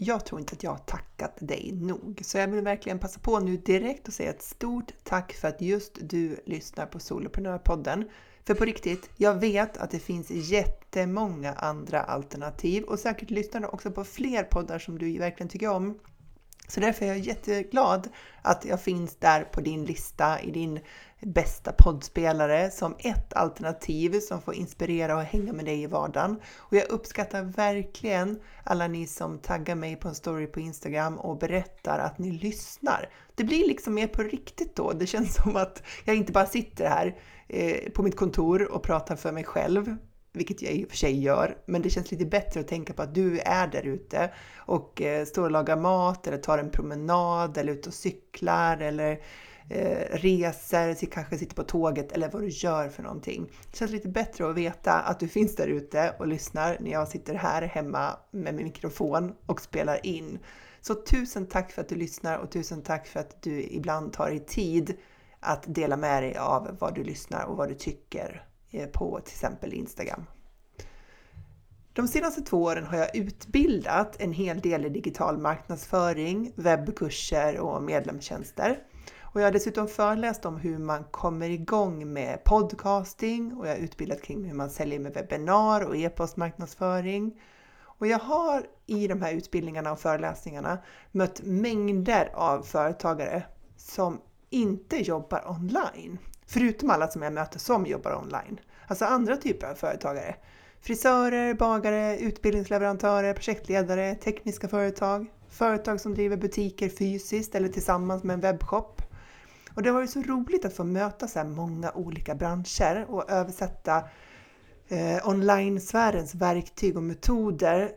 jag tror inte att jag har tackat dig nog. Så jag vill verkligen passa på nu direkt och säga ett stort tack för att just du lyssnar på Soloprenörpodden. För på riktigt, jag vet att det finns jättemånga andra alternativ och säkert lyssnar du också på fler poddar som du verkligen tycker om. Så därför är jag jätteglad att jag finns där på din lista i din bästa poddspelare som ett alternativ som får inspirera och hänga med dig i vardagen. Och jag uppskattar verkligen alla ni som taggar mig på en story på Instagram och berättar att ni lyssnar. Det blir liksom mer på riktigt då. Det känns som att jag inte bara sitter här eh, på mitt kontor och pratar för mig själv vilket jag i och för sig gör, men det känns lite bättre att tänka på att du är där ute och eh, står och lagar mat eller tar en promenad eller ute och cyklar eller eh, reser, kanske sitter på tåget eller vad du gör för någonting. Det känns lite bättre att veta att du finns där ute och lyssnar när jag sitter här hemma med min mikrofon och spelar in. Så tusen tack för att du lyssnar och tusen tack för att du ibland tar dig tid att dela med dig av vad du lyssnar och vad du tycker Eh, på till exempel Instagram. De senaste två åren har jag utbildat en hel del i digital marknadsföring, webbkurser och medlemstjänster. Och jag har dessutom föreläst om hur man kommer igång med podcasting och jag har utbildat kring hur man säljer med webbinar och e-postmarknadsföring. Och jag har i de här utbildningarna och föreläsningarna mött mängder av företagare som inte jobbar online. Förutom alla som jag möter som jobbar online. Alltså andra typer av företagare. Frisörer, bagare, utbildningsleverantörer, projektledare, tekniska företag, företag som driver butiker fysiskt eller tillsammans med en webbshop. Och det har varit så roligt att få möta så här många olika branscher och översätta eh, online-sfärens verktyg och metoder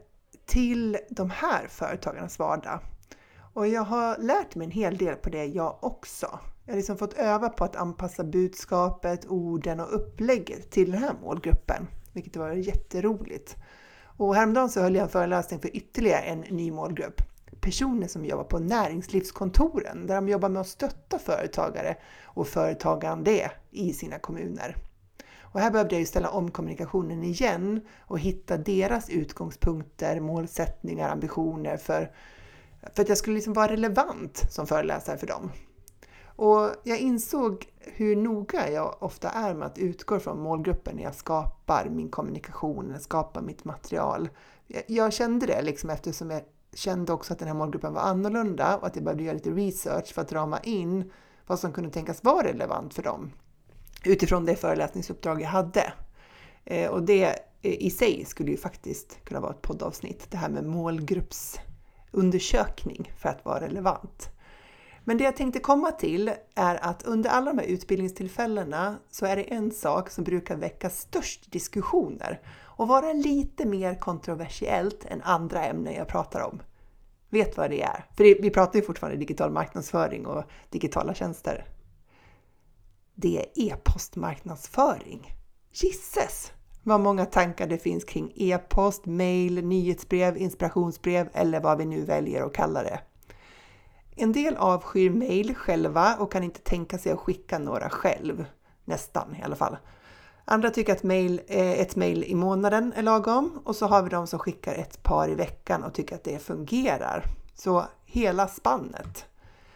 till de här företagarnas vardag. Och jag har lärt mig en hel del på det jag också. Jag har liksom fått öva på att anpassa budskapet, orden och upplägget till den här målgruppen, vilket var jätteroligt. Och häromdagen så höll jag en föreläsning för ytterligare en ny målgrupp personer som jobbar på näringslivskontoren där de jobbar med att stötta företagare och företagande i sina kommuner. Och här behövde jag ju ställa om kommunikationen igen och hitta deras utgångspunkter, målsättningar, ambitioner för, för att jag skulle liksom vara relevant som föreläsare för dem. Och jag insåg hur noga jag ofta är med att utgå från målgruppen när jag skapar min kommunikation, skapar mitt material. Jag kände det liksom eftersom jag kände också att den här målgruppen var annorlunda och att jag behövde göra lite research för att rama in vad som kunde tänkas vara relevant för dem utifrån det föreläsningsuppdrag jag hade. Eh, och det i sig skulle ju faktiskt kunna vara ett poddavsnitt, det här med målgruppsundersökning för att vara relevant. Men det jag tänkte komma till är att under alla de här utbildningstillfällena så är det en sak som brukar väcka störst diskussioner och vara lite mer kontroversiellt än andra ämnen jag pratar om. Vet vad det är? För vi pratar ju fortfarande digital marknadsföring och digitala tjänster. Det är e-postmarknadsföring. Gisses! Vad många tankar det finns kring e-post, mail, nyhetsbrev, inspirationsbrev eller vad vi nu väljer att kalla det. En del avskyr mejl själva och kan inte tänka sig att skicka några själv. Nästan i alla fall. Andra tycker att mail, eh, ett mejl i månaden är lagom och så har vi de som skickar ett par i veckan och tycker att det fungerar. Så hela spannet.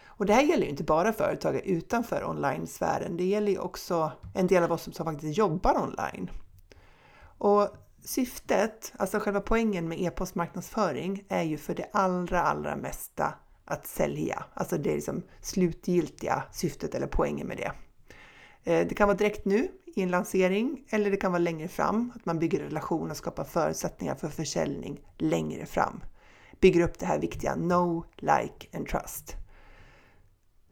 Och det här gäller ju inte bara företag utanför online-sfären. Det gäller ju också en del av oss som faktiskt jobbar online. Och syftet, alltså själva poängen med e-postmarknadsföring är ju för det allra, allra mesta att sälja. Alltså det är liksom slutgiltiga syftet eller poängen med det. Eh, det kan vara direkt nu i en lansering eller det kan vara längre fram, att man bygger relationer och skapar förutsättningar för försäljning längre fram. Bygger upp det här viktiga Know, Like and Trust.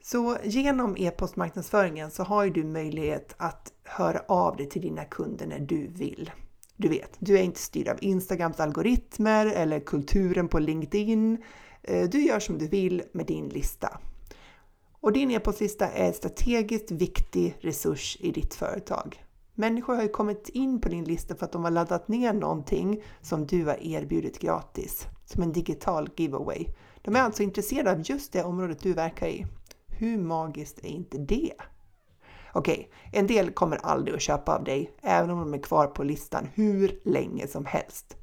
Så genom e-postmarknadsföringen så har du möjlighet att höra av dig till dina kunder när du vill. Du vet, du är inte styrd av Instagrams algoritmer eller kulturen på LinkedIn. Eh, du gör som du vill med din lista. Och din e-postlista är en strategiskt viktig resurs i ditt företag. Människor har ju kommit in på din lista för att de har laddat ner någonting som du har erbjudit gratis, som en digital giveaway. De är alltså intresserade av just det området du verkar i. Hur magiskt är inte det? Okej, en del kommer aldrig att köpa av dig, även om de är kvar på listan hur länge som helst.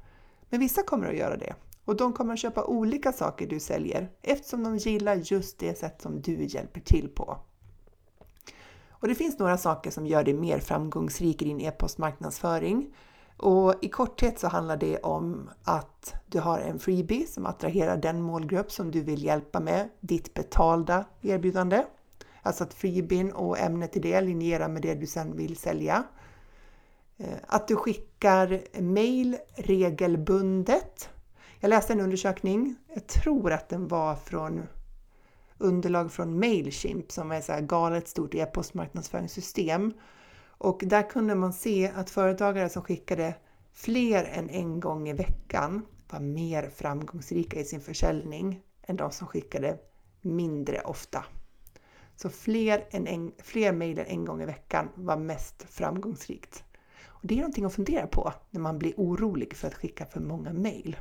Men vissa kommer att göra det och de kommer att köpa olika saker du säljer eftersom de gillar just det sätt som du hjälper till på. Och det finns några saker som gör dig mer framgångsrik i din e-postmarknadsföring. Och i korthet så handlar det om att du har en freebie som attraherar den målgrupp som du vill hjälpa med ditt betalda erbjudande. Alltså att freebien och ämnet i det linjerar med det du sen vill sälja. Eh, att du skickar mail regelbundet. Jag läste en undersökning, jag tror att den var från underlag från Mailchimp som är ett galet stort e-postmarknadsföringssystem. Och där kunde man se att företagare som skickade fler än en gång i veckan var mer framgångsrika i sin försäljning än de som skickade mindre ofta. Så fler, än en, fler mejl än en gång i veckan var mest framgångsrikt. Och det är någonting att fundera på när man blir orolig för att skicka för många mejl.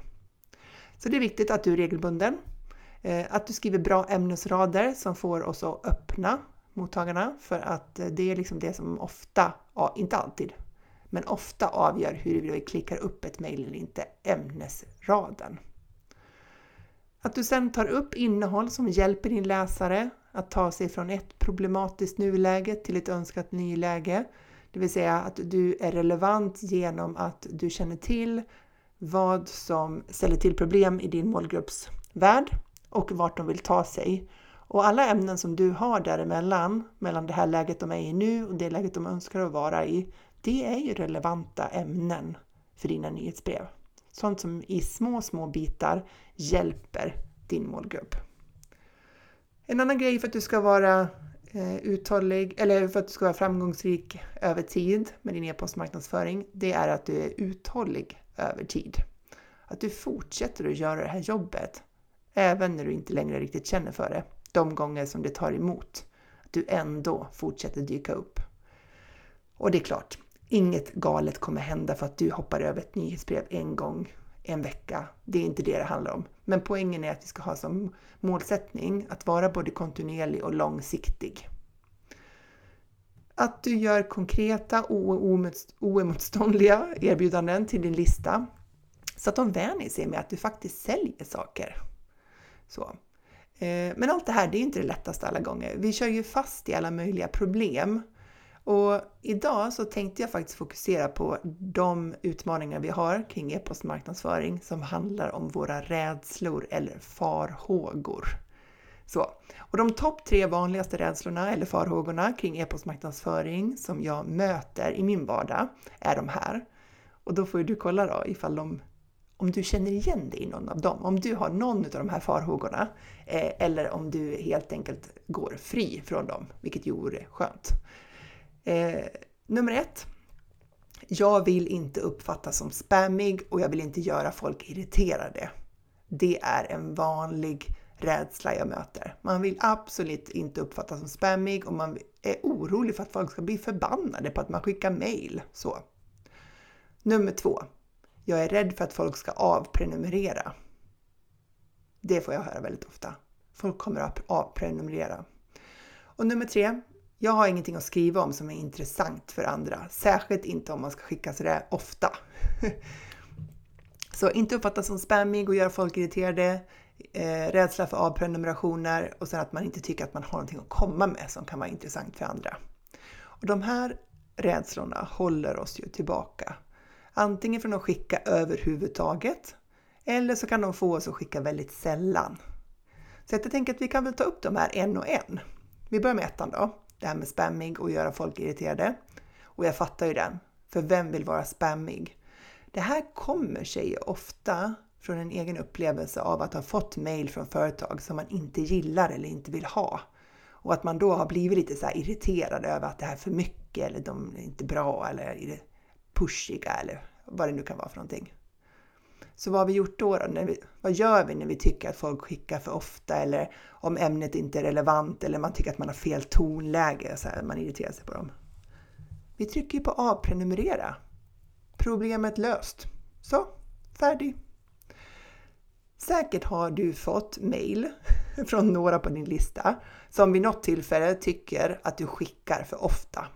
Så det är viktigt att du är regelbunden, eh, att du skriver bra ämnesrader som får oss att öppna mottagarna för att eh, det är liksom det som ofta, inte alltid, men ofta avgör huruvida vi klickar upp ett mejl eller inte, ämnesraden. Att du sedan tar upp innehåll som hjälper din läsare att ta sig från ett problematiskt nuläge till ett önskat nyläge. Det vill säga att du är relevant genom att du känner till vad som ställer till problem i din målgrupps värld och vart de vill ta sig. Och alla ämnen som du har däremellan, mellan det här läget de är i nu och det läget de önskar att vara i, det är ju relevanta ämnen för dina nyhetsbrev. Sånt som i små, små bitar hjälper din målgrupp. En annan grej för att du ska vara eh, uthållig eller för att du ska vara framgångsrik över tid med din e-postmarknadsföring, det är att du är uthållig över tid. Att du fortsätter att göra det här jobbet även när du inte längre riktigt känner för det. De gånger som det tar emot. Att du ändå fortsätter dyka upp. Och det är klart, inget galet kommer hända för att du hoppar över ett nyhetsbrev en gång en vecka. Det är inte det det handlar om. Men poängen är att vi ska ha som målsättning att vara både kontinuerlig och långsiktig. Att du gör konkreta och oemotståndliga erbjudanden till din lista så att de vänjer sig med att du faktiskt säljer saker. Så. Men allt det här, det är inte det lättaste alla gånger. Vi kör ju fast i alla möjliga problem och idag så tänkte jag faktiskt fokusera på de utmaningar vi har kring e-postmarknadsföring som handlar om våra rädslor eller farhågor. Så, och de topp tre vanligaste rädslorna eller farhågorna kring e-postmarknadsföring som jag möter i min vardag är de här. Och då får du kolla då ifall de, om du känner igen dig i någon av dem. Om du har någon av de här farhågorna eh, eller om du helt enkelt går fri från dem, vilket ju vore skönt. Eh, nummer ett. Jag vill inte uppfattas som spammig och jag vill inte göra folk irriterade. Det är en vanlig rädsla jag möter. Man vill absolut inte uppfattas som spammig och man är orolig för att folk ska bli förbannade på att man skickar mail. Så. Nummer två. Jag är rädd för att folk ska avprenumerera. Det får jag höra väldigt ofta. Folk kommer att avprenumerera. Och nummer tre. Jag har ingenting att skriva om som är intressant för andra, särskilt inte om man ska skicka sådär ofta. Så inte uppfattas som spammig och göra folk irriterade, eh, rädsla för avprenumerationer och sen att man inte tycker att man har någonting att komma med som kan vara intressant för andra. Och de här rädslorna håller oss ju tillbaka. Antingen från att skicka överhuvudtaget eller så kan de få oss att skicka väldigt sällan. Så jag tänker att vi kan väl ta upp de här en och en. Vi börjar med ettan då det här med spammig och göra folk irriterade. Och jag fattar ju den, för vem vill vara spammig? Det här kommer sig ofta från en egen upplevelse av att ha fått mail från företag som man inte gillar eller inte vill ha. Och att man då har blivit lite så irriterad över att det här är för mycket eller de är inte bra eller är pushiga eller vad det nu kan vara för någonting. Så vad har vi gjort då? då? När vi, vad gör vi när vi tycker att folk skickar för ofta eller om ämnet inte är relevant eller man tycker att man har fel tonläge, så här, man irriterar sig på dem? Vi trycker ju på avprenumerera. Problemet löst. Så, färdig. Säkert har du fått mail från några på din lista som vid något tillfälle tycker att du skickar för ofta.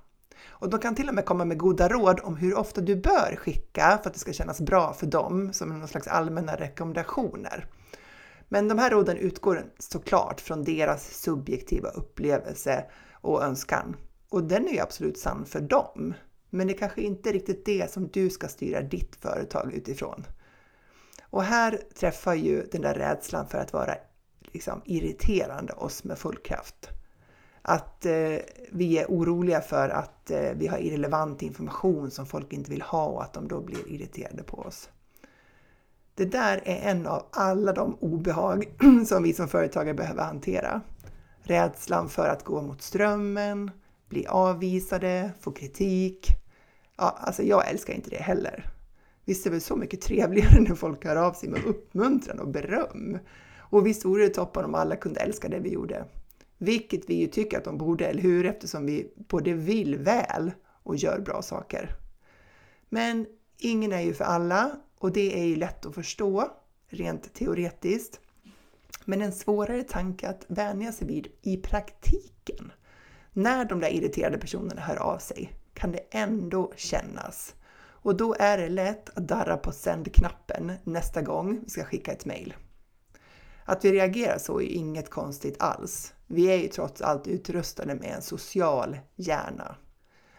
Och de kan till och med komma med goda råd om hur ofta du bör skicka för att det ska kännas bra för dem som någon slags allmänna rekommendationer. Men de här råden utgår såklart från deras subjektiva upplevelse och önskan. Och den är ju absolut sann för dem. Men det är kanske inte riktigt det som du ska styra ditt företag utifrån. Och här träffar ju den där rädslan för att vara liksom, irriterande oss med full kraft. Att eh, vi är oroliga för att eh, vi har irrelevant information som folk inte vill ha och att de då blir irriterade på oss. Det där är en av alla de obehag som vi som företagare behöver hantera. Rädslan för att gå mot strömmen, bli avvisade, få kritik. Ja, alltså jag älskar inte det heller. Visst är det väl så mycket trevligare när folk hör av sig med uppmuntran och beröm? Och visst vore det toppen om alla kunde älska det vi gjorde. Vilket vi ju tycker att de borde, eller hur? Eftersom vi både vill väl och gör bra saker. Men ingen är ju för alla och det är ju lätt att förstå rent teoretiskt. Men en svårare tanke att vänja sig vid i praktiken. När de där irriterade personerna hör av sig kan det ändå kännas. Och då är det lätt att darra på sänd-knappen nästa gång vi ska skicka ett mejl. Att vi reagerar så är inget konstigt alls. Vi är ju trots allt utrustade med en social hjärna.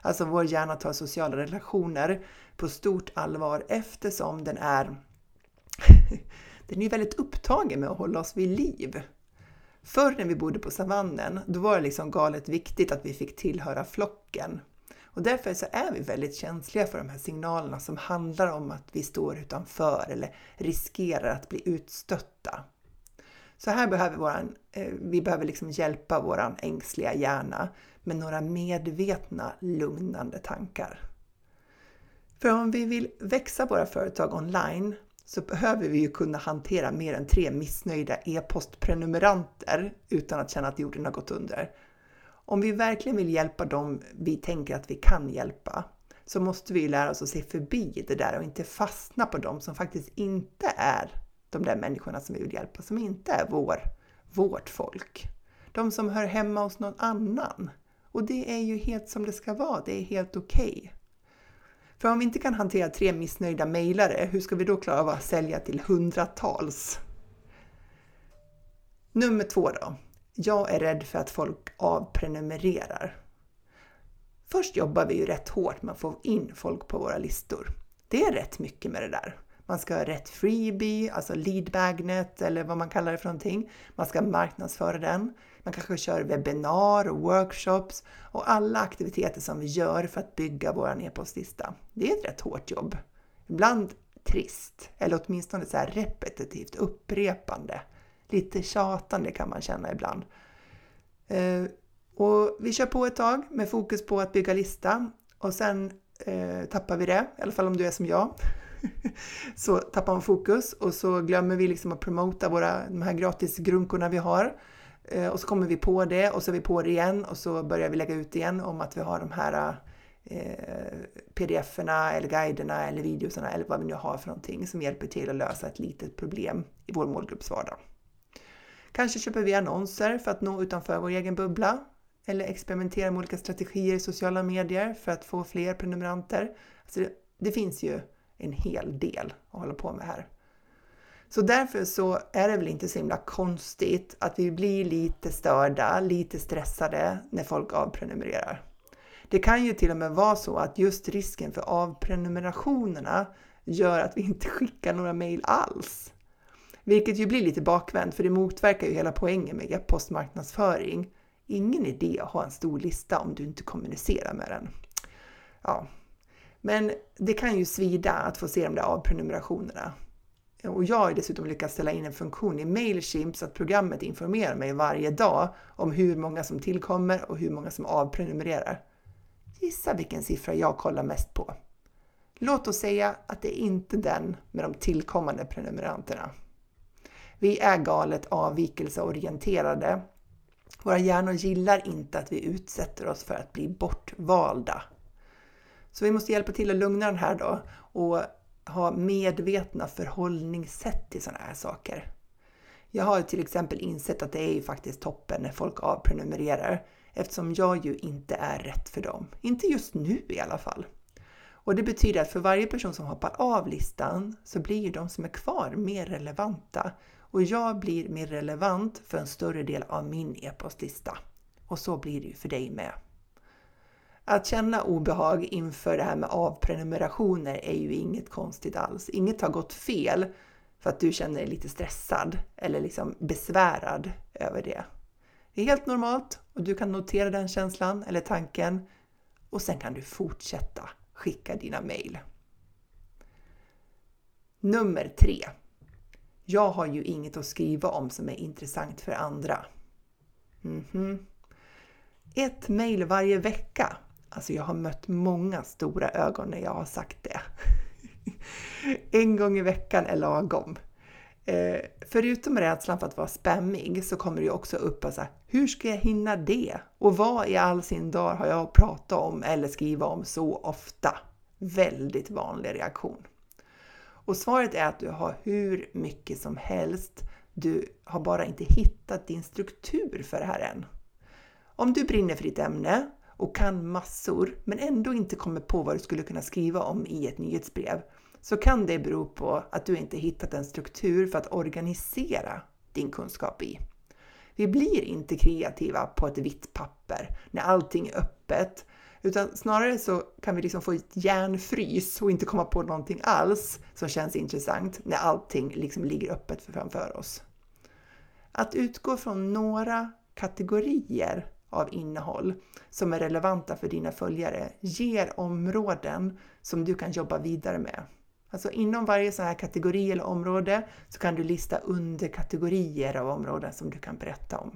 Alltså vår hjärna tar sociala relationer på stort allvar eftersom den är den är väldigt upptagen med att hålla oss vid liv. Förr när vi bodde på savannen, då var det liksom galet viktigt att vi fick tillhöra flocken. Och därför så är vi väldigt känsliga för de här signalerna som handlar om att vi står utanför eller riskerar att bli utstötta. Så här behöver våran, eh, vi behöver liksom hjälpa vår ängsliga hjärna med några medvetna lugnande tankar. För om vi vill växa våra företag online så behöver vi ju kunna hantera mer än tre missnöjda e-postprenumeranter utan att känna att jorden har gått under. Om vi verkligen vill hjälpa dem vi tänker att vi kan hjälpa så måste vi lära oss att se förbi det där och inte fastna på dem som faktiskt inte är de där människorna som vi vill hjälpa, som inte är vår, vårt folk. De som hör hemma hos någon annan. Och det är ju helt som det ska vara, det är helt okej. Okay. För om vi inte kan hantera tre missnöjda mejlare, hur ska vi då klara av att sälja till hundratals? Nummer två då. Jag är rädd för att folk avprenumererar. Först jobbar vi ju rätt hårt med att få in folk på våra listor. Det är rätt mycket med det där. Man ska ha rätt freebie, alltså lead magnet eller vad man kallar det för någonting. Man ska marknadsföra den. Man kanske kör webbinar och workshops och alla aktiviteter som vi gör för att bygga vår e-postlista. Det är ett rätt hårt jobb. Ibland trist, eller åtminstone så här repetitivt, upprepande. Lite tjatande kan man känna ibland. Eh, och vi kör på ett tag med fokus på att bygga lista och sen eh, tappar vi det, i alla fall om du är som jag. så tappar man fokus och så glömmer vi liksom att promota våra, de här gratisgrunkorna vi har. Eh, och så kommer vi på det och så är vi på det igen och så börjar vi lägga ut igen om att vi har de här eh, pdf-erna eller guiderna eller videorna eller vad vi nu har för någonting som hjälper till att lösa ett litet problem i vår målgrupps vardag. Kanske köper vi annonser för att nå utanför vår egen bubbla eller experimenterar med olika strategier i sociala medier för att få fler prenumeranter. Alltså det, det finns ju en hel del att hålla på med här. Så därför så är det väl inte så himla konstigt att vi blir lite störda, lite stressade när folk avprenumererar. Det kan ju till och med vara så att just risken för avprenumerationerna gör att vi inte skickar några mejl alls. Vilket ju blir lite bakvänt för det motverkar ju hela poängen med e-postmarknadsföring. Ingen idé att ha en stor lista om du inte kommunicerar med den. Ja, men det kan ju svida att få se de där avprenumerationerna. Och jag har dessutom lyckats ställa in en funktion i Mailchimp så att programmet informerar mig varje dag om hur många som tillkommer och hur många som avprenumererar. Gissa vilken siffra jag kollar mest på? Låt oss säga att det är inte den med de tillkommande prenumeranterna. Vi är galet avvikelseorienterade. Våra hjärnor gillar inte att vi utsätter oss för att bli bortvalda. Så vi måste hjälpa till att lugna den här då och ha medvetna förhållningssätt till sådana här saker. Jag har till exempel insett att det är ju faktiskt toppen när folk avprenumererar eftersom jag ju inte är rätt för dem. Inte just nu i alla fall. Och det betyder att för varje person som hoppar av listan så blir ju de som är kvar mer relevanta och jag blir mer relevant för en större del av min e-postlista. Och så blir det ju för dig med. Att känna obehag inför det här med avprenumerationer är ju inget konstigt alls. Inget har gått fel för att du känner dig lite stressad eller liksom besvärad över det. Det är helt normalt och du kan notera den känslan eller tanken och sen kan du fortsätta skicka dina mejl. Nummer tre. Jag har ju inget att skriva om som är intressant för andra. Mm -hmm. Ett mejl varje vecka. Alltså jag har mött många stora ögon när jag har sagt det. en gång i veckan är lagom. Eh, förutom rädslan för att vara spammig så kommer det ju också upp att hur ska jag hinna det? Och vad i all sin dar har jag att prata om eller skriva om så ofta? Väldigt vanlig reaktion. Och svaret är att du har hur mycket som helst. Du har bara inte hittat din struktur för det här än. Om du brinner för ditt ämne och kan massor men ändå inte kommer på vad du skulle kunna skriva om i ett nyhetsbrev så kan det bero på att du inte hittat en struktur för att organisera din kunskap i. Vi blir inte kreativa på ett vitt papper när allting är öppet utan snarare så kan vi liksom få ett hjärnfrys och inte komma på någonting alls som känns intressant när allting liksom ligger öppet framför oss. Att utgå från några kategorier av innehåll som är relevanta för dina följare ger områden som du kan jobba vidare med. Alltså inom varje sån här kategori eller område så kan du lista underkategorier av områden som du kan berätta om.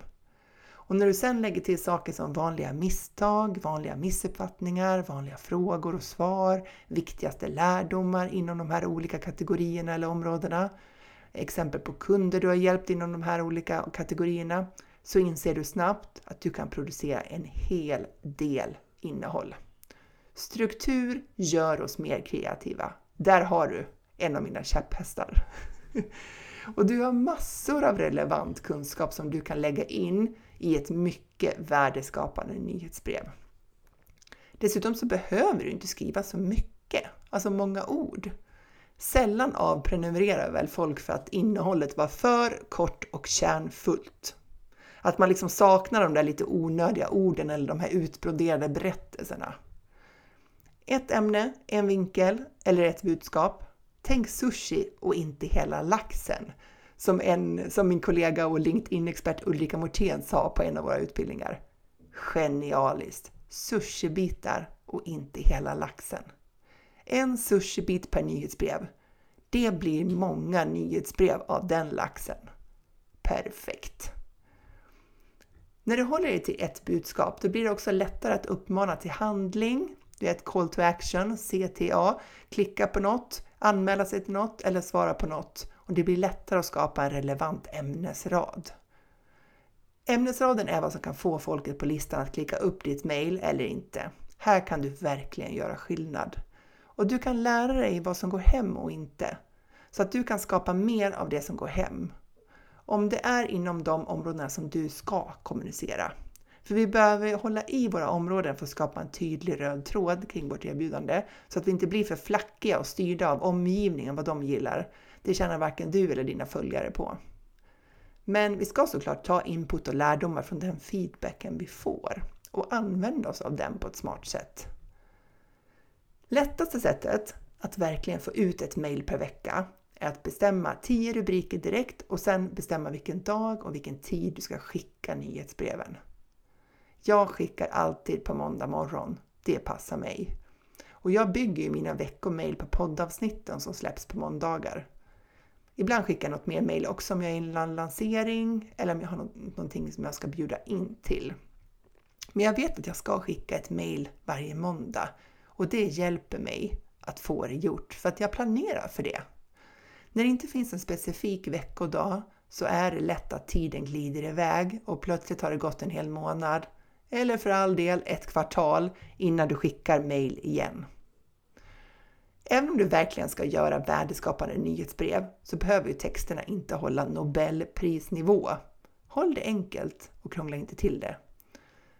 Och när du sen lägger till saker som vanliga misstag, vanliga missuppfattningar, vanliga frågor och svar, viktigaste lärdomar inom de här olika kategorierna eller områdena, exempel på kunder du har hjälpt inom de här olika kategorierna, så inser du snabbt att du kan producera en hel del innehåll. Struktur gör oss mer kreativa. Där har du en av mina käpphästar. Och du har massor av relevant kunskap som du kan lägga in i ett mycket värdeskapande nyhetsbrev. Dessutom så behöver du inte skriva så mycket, alltså många ord. Sällan avprenumererar väl folk för att innehållet var för kort och kärnfullt. Att man liksom saknar de där lite onödiga orden eller de här utbroderade berättelserna. Ett ämne, en vinkel eller ett budskap. Tänk sushi och inte hela laxen som, en, som min kollega och LinkedIn-expert Ulrika Mortén sa på en av våra utbildningar. Genialiskt! Sushibitar och inte hela laxen. En sushibit per nyhetsbrev. Det blir många nyhetsbrev av den laxen. Perfekt! När du håller dig till ett budskap, då blir det också lättare att uppmana till handling. Det är ett call to action, CTA. Klicka på något, anmäla sig till något eller svara på något och det blir lättare att skapa en relevant ämnesrad. Ämnesraden är vad som kan få folket på listan att klicka upp ditt mail eller inte. Här kan du verkligen göra skillnad. Och du kan lära dig vad som går hem och inte. Så att du kan skapa mer av det som går hem. Om det är inom de områdena som du ska kommunicera. För vi behöver hålla i våra områden för att skapa en tydlig röd tråd kring vårt erbjudande så att vi inte blir för flackiga och styrda av omgivningen, vad de gillar. Det tjänar varken du eller dina följare på. Men vi ska såklart ta input och lärdomar från den feedbacken vi får och använda oss av den på ett smart sätt. Lättaste sättet att verkligen få ut ett mail per vecka är att bestämma 10 rubriker direkt och sen bestämma vilken dag och vilken tid du ska skicka nyhetsbreven. Jag skickar alltid på måndag morgon. Det passar mig. Och jag bygger ju mina veckomail på poddavsnitten som släpps på måndagar. Ibland skickar jag något mer mail också om jag är i en lansering eller om jag har någonting som jag ska bjuda in till. Men jag vet att jag ska skicka ett mail varje måndag och det hjälper mig att få det gjort för att jag planerar för det. När det inte finns en specifik veckodag så är det lätt att tiden glider iväg och plötsligt har det gått en hel månad eller för all del ett kvartal innan du skickar mail igen. Även om du verkligen ska göra värdeskapande nyhetsbrev så behöver ju texterna inte hålla Nobelprisnivå. Håll det enkelt och krångla inte till det.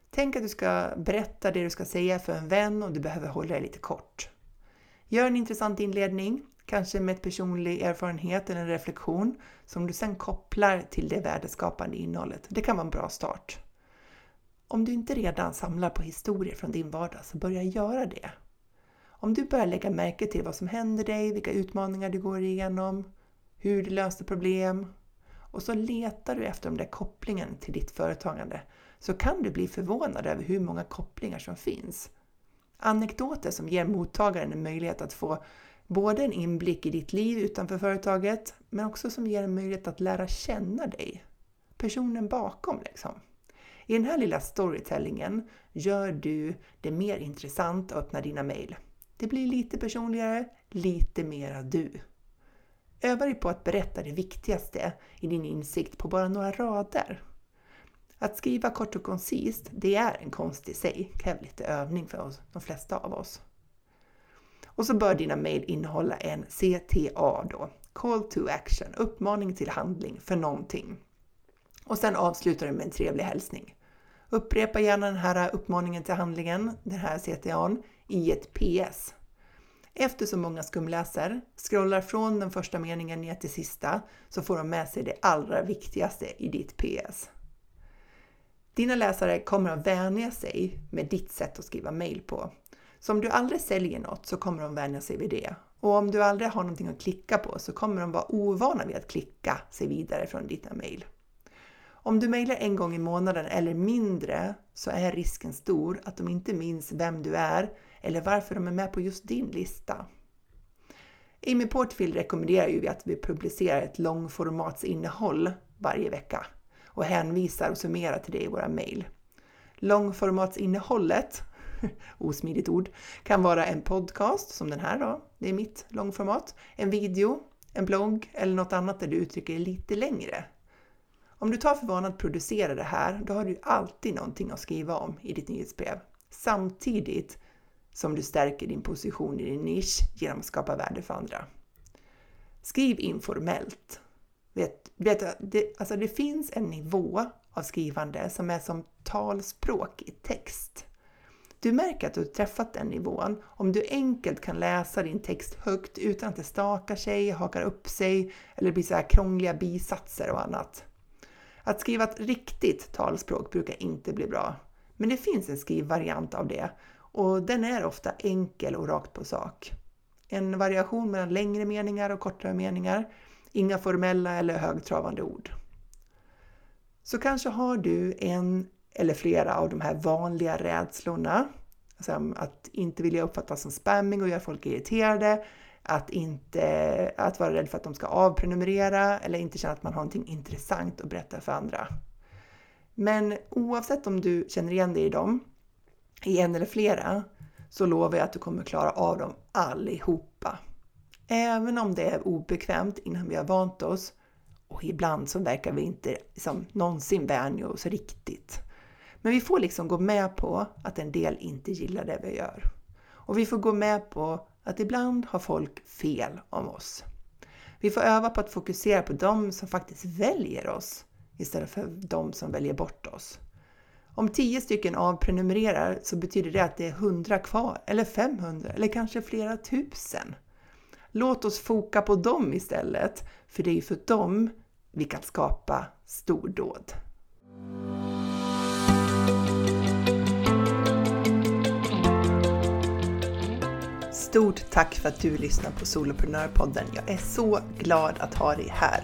Tänk att du ska berätta det du ska säga för en vän och du behöver hålla det lite kort. Gör en intressant inledning, kanske med ett personlig erfarenhet eller en reflektion som du sedan kopplar till det värdeskapande innehållet. Det kan vara en bra start. Om du inte redan samlar på historier från din vardag så börja göra det. Om du börjar lägga märke till vad som händer dig, vilka utmaningar du går igenom, hur du löste problem och så letar du efter de där kopplingen till ditt företagande så kan du bli förvånad över hur många kopplingar som finns. Anekdoter som ger mottagaren en möjlighet att få både en inblick i ditt liv utanför företaget men också som ger en möjlighet att lära känna dig. Personen bakom liksom. I den här lilla storytellingen gör du det mer intressant att öppna dina mejl. Det blir lite personligare, lite mera du. Öva dig på att berätta det viktigaste i din insikt på bara några rader. Att skriva kort och koncist, det är en konst i sig, kräver lite övning för oss, de flesta av oss. Och så bör dina mejl innehålla en CTA då, Call to Action, uppmaning till handling för någonting. Och sen avslutar du med en trevlig hälsning. Upprepa gärna den här uppmaningen till handlingen, den här CTAn, i ett PS. Eftersom många skumläser scrollar från den första meningen ner till sista så får de med sig det allra viktigaste i ditt PS. Dina läsare kommer att vänja sig med ditt sätt att skriva mail på. Så om du aldrig säljer något så kommer de vänja sig vid det. Och om du aldrig har någonting att klicka på så kommer de vara ovana vid att klicka sig vidare från dina mail. Om du mejlar en gång i månaden eller mindre så är risken stor att de inte minns vem du är eller varför de är med på just din lista. Amy Portfield rekommenderar ju att vi publicerar ett långformatsinnehåll varje vecka och hänvisar och summerar till det i våra mejl. Långformatsinnehållet, osmidigt ord, kan vara en podcast som den här då, det är mitt långformat, en video, en blogg eller något annat där du uttrycker dig lite längre. Om du tar för vana att producera det här, då har du alltid någonting att skriva om i ditt nyhetsbrev. Samtidigt som du stärker din position i din nisch genom att skapa värde för andra. Skriv informellt. Vet, vet, det, alltså det finns en nivå av skrivande som är som talspråk i text. Du märker att du har träffat den nivån om du enkelt kan läsa din text högt utan att det stakar sig, hakar upp sig eller blir så här krångliga bisatser och annat. Att skriva ett riktigt talspråk brukar inte bli bra, men det finns en skrivvariant av det och den är ofta enkel och rakt på sak. En variation mellan längre meningar och kortare meningar, inga formella eller högtravande ord. Så kanske har du en eller flera av de här vanliga rädslorna, alltså att inte vilja uppfattas som spamming och göra folk irriterade, att inte att vara rädd för att de ska avprenumerera eller inte känna att man har någonting intressant att berätta för andra. Men oavsett om du känner igen dig i dem i en eller flera så lovar jag att du kommer klara av dem allihopa. Även om det är obekvämt innan vi har vant oss och ibland så verkar vi inte liksom, någonsin vänja oss riktigt. Men vi får liksom gå med på att en del inte gillar det vi gör. Och vi får gå med på att ibland har folk fel om oss. Vi får öva på att fokusera på de som faktiskt väljer oss istället för de som väljer bort oss. Om 10 stycken avprenumererar så betyder det att det är 100 kvar, eller 500, eller kanske flera tusen. Låt oss foka på dem istället, för det är ju för dem vi kan skapa stordåd. Stort tack för att du lyssnar på Soloprenörpodden. Jag är så glad att ha dig här.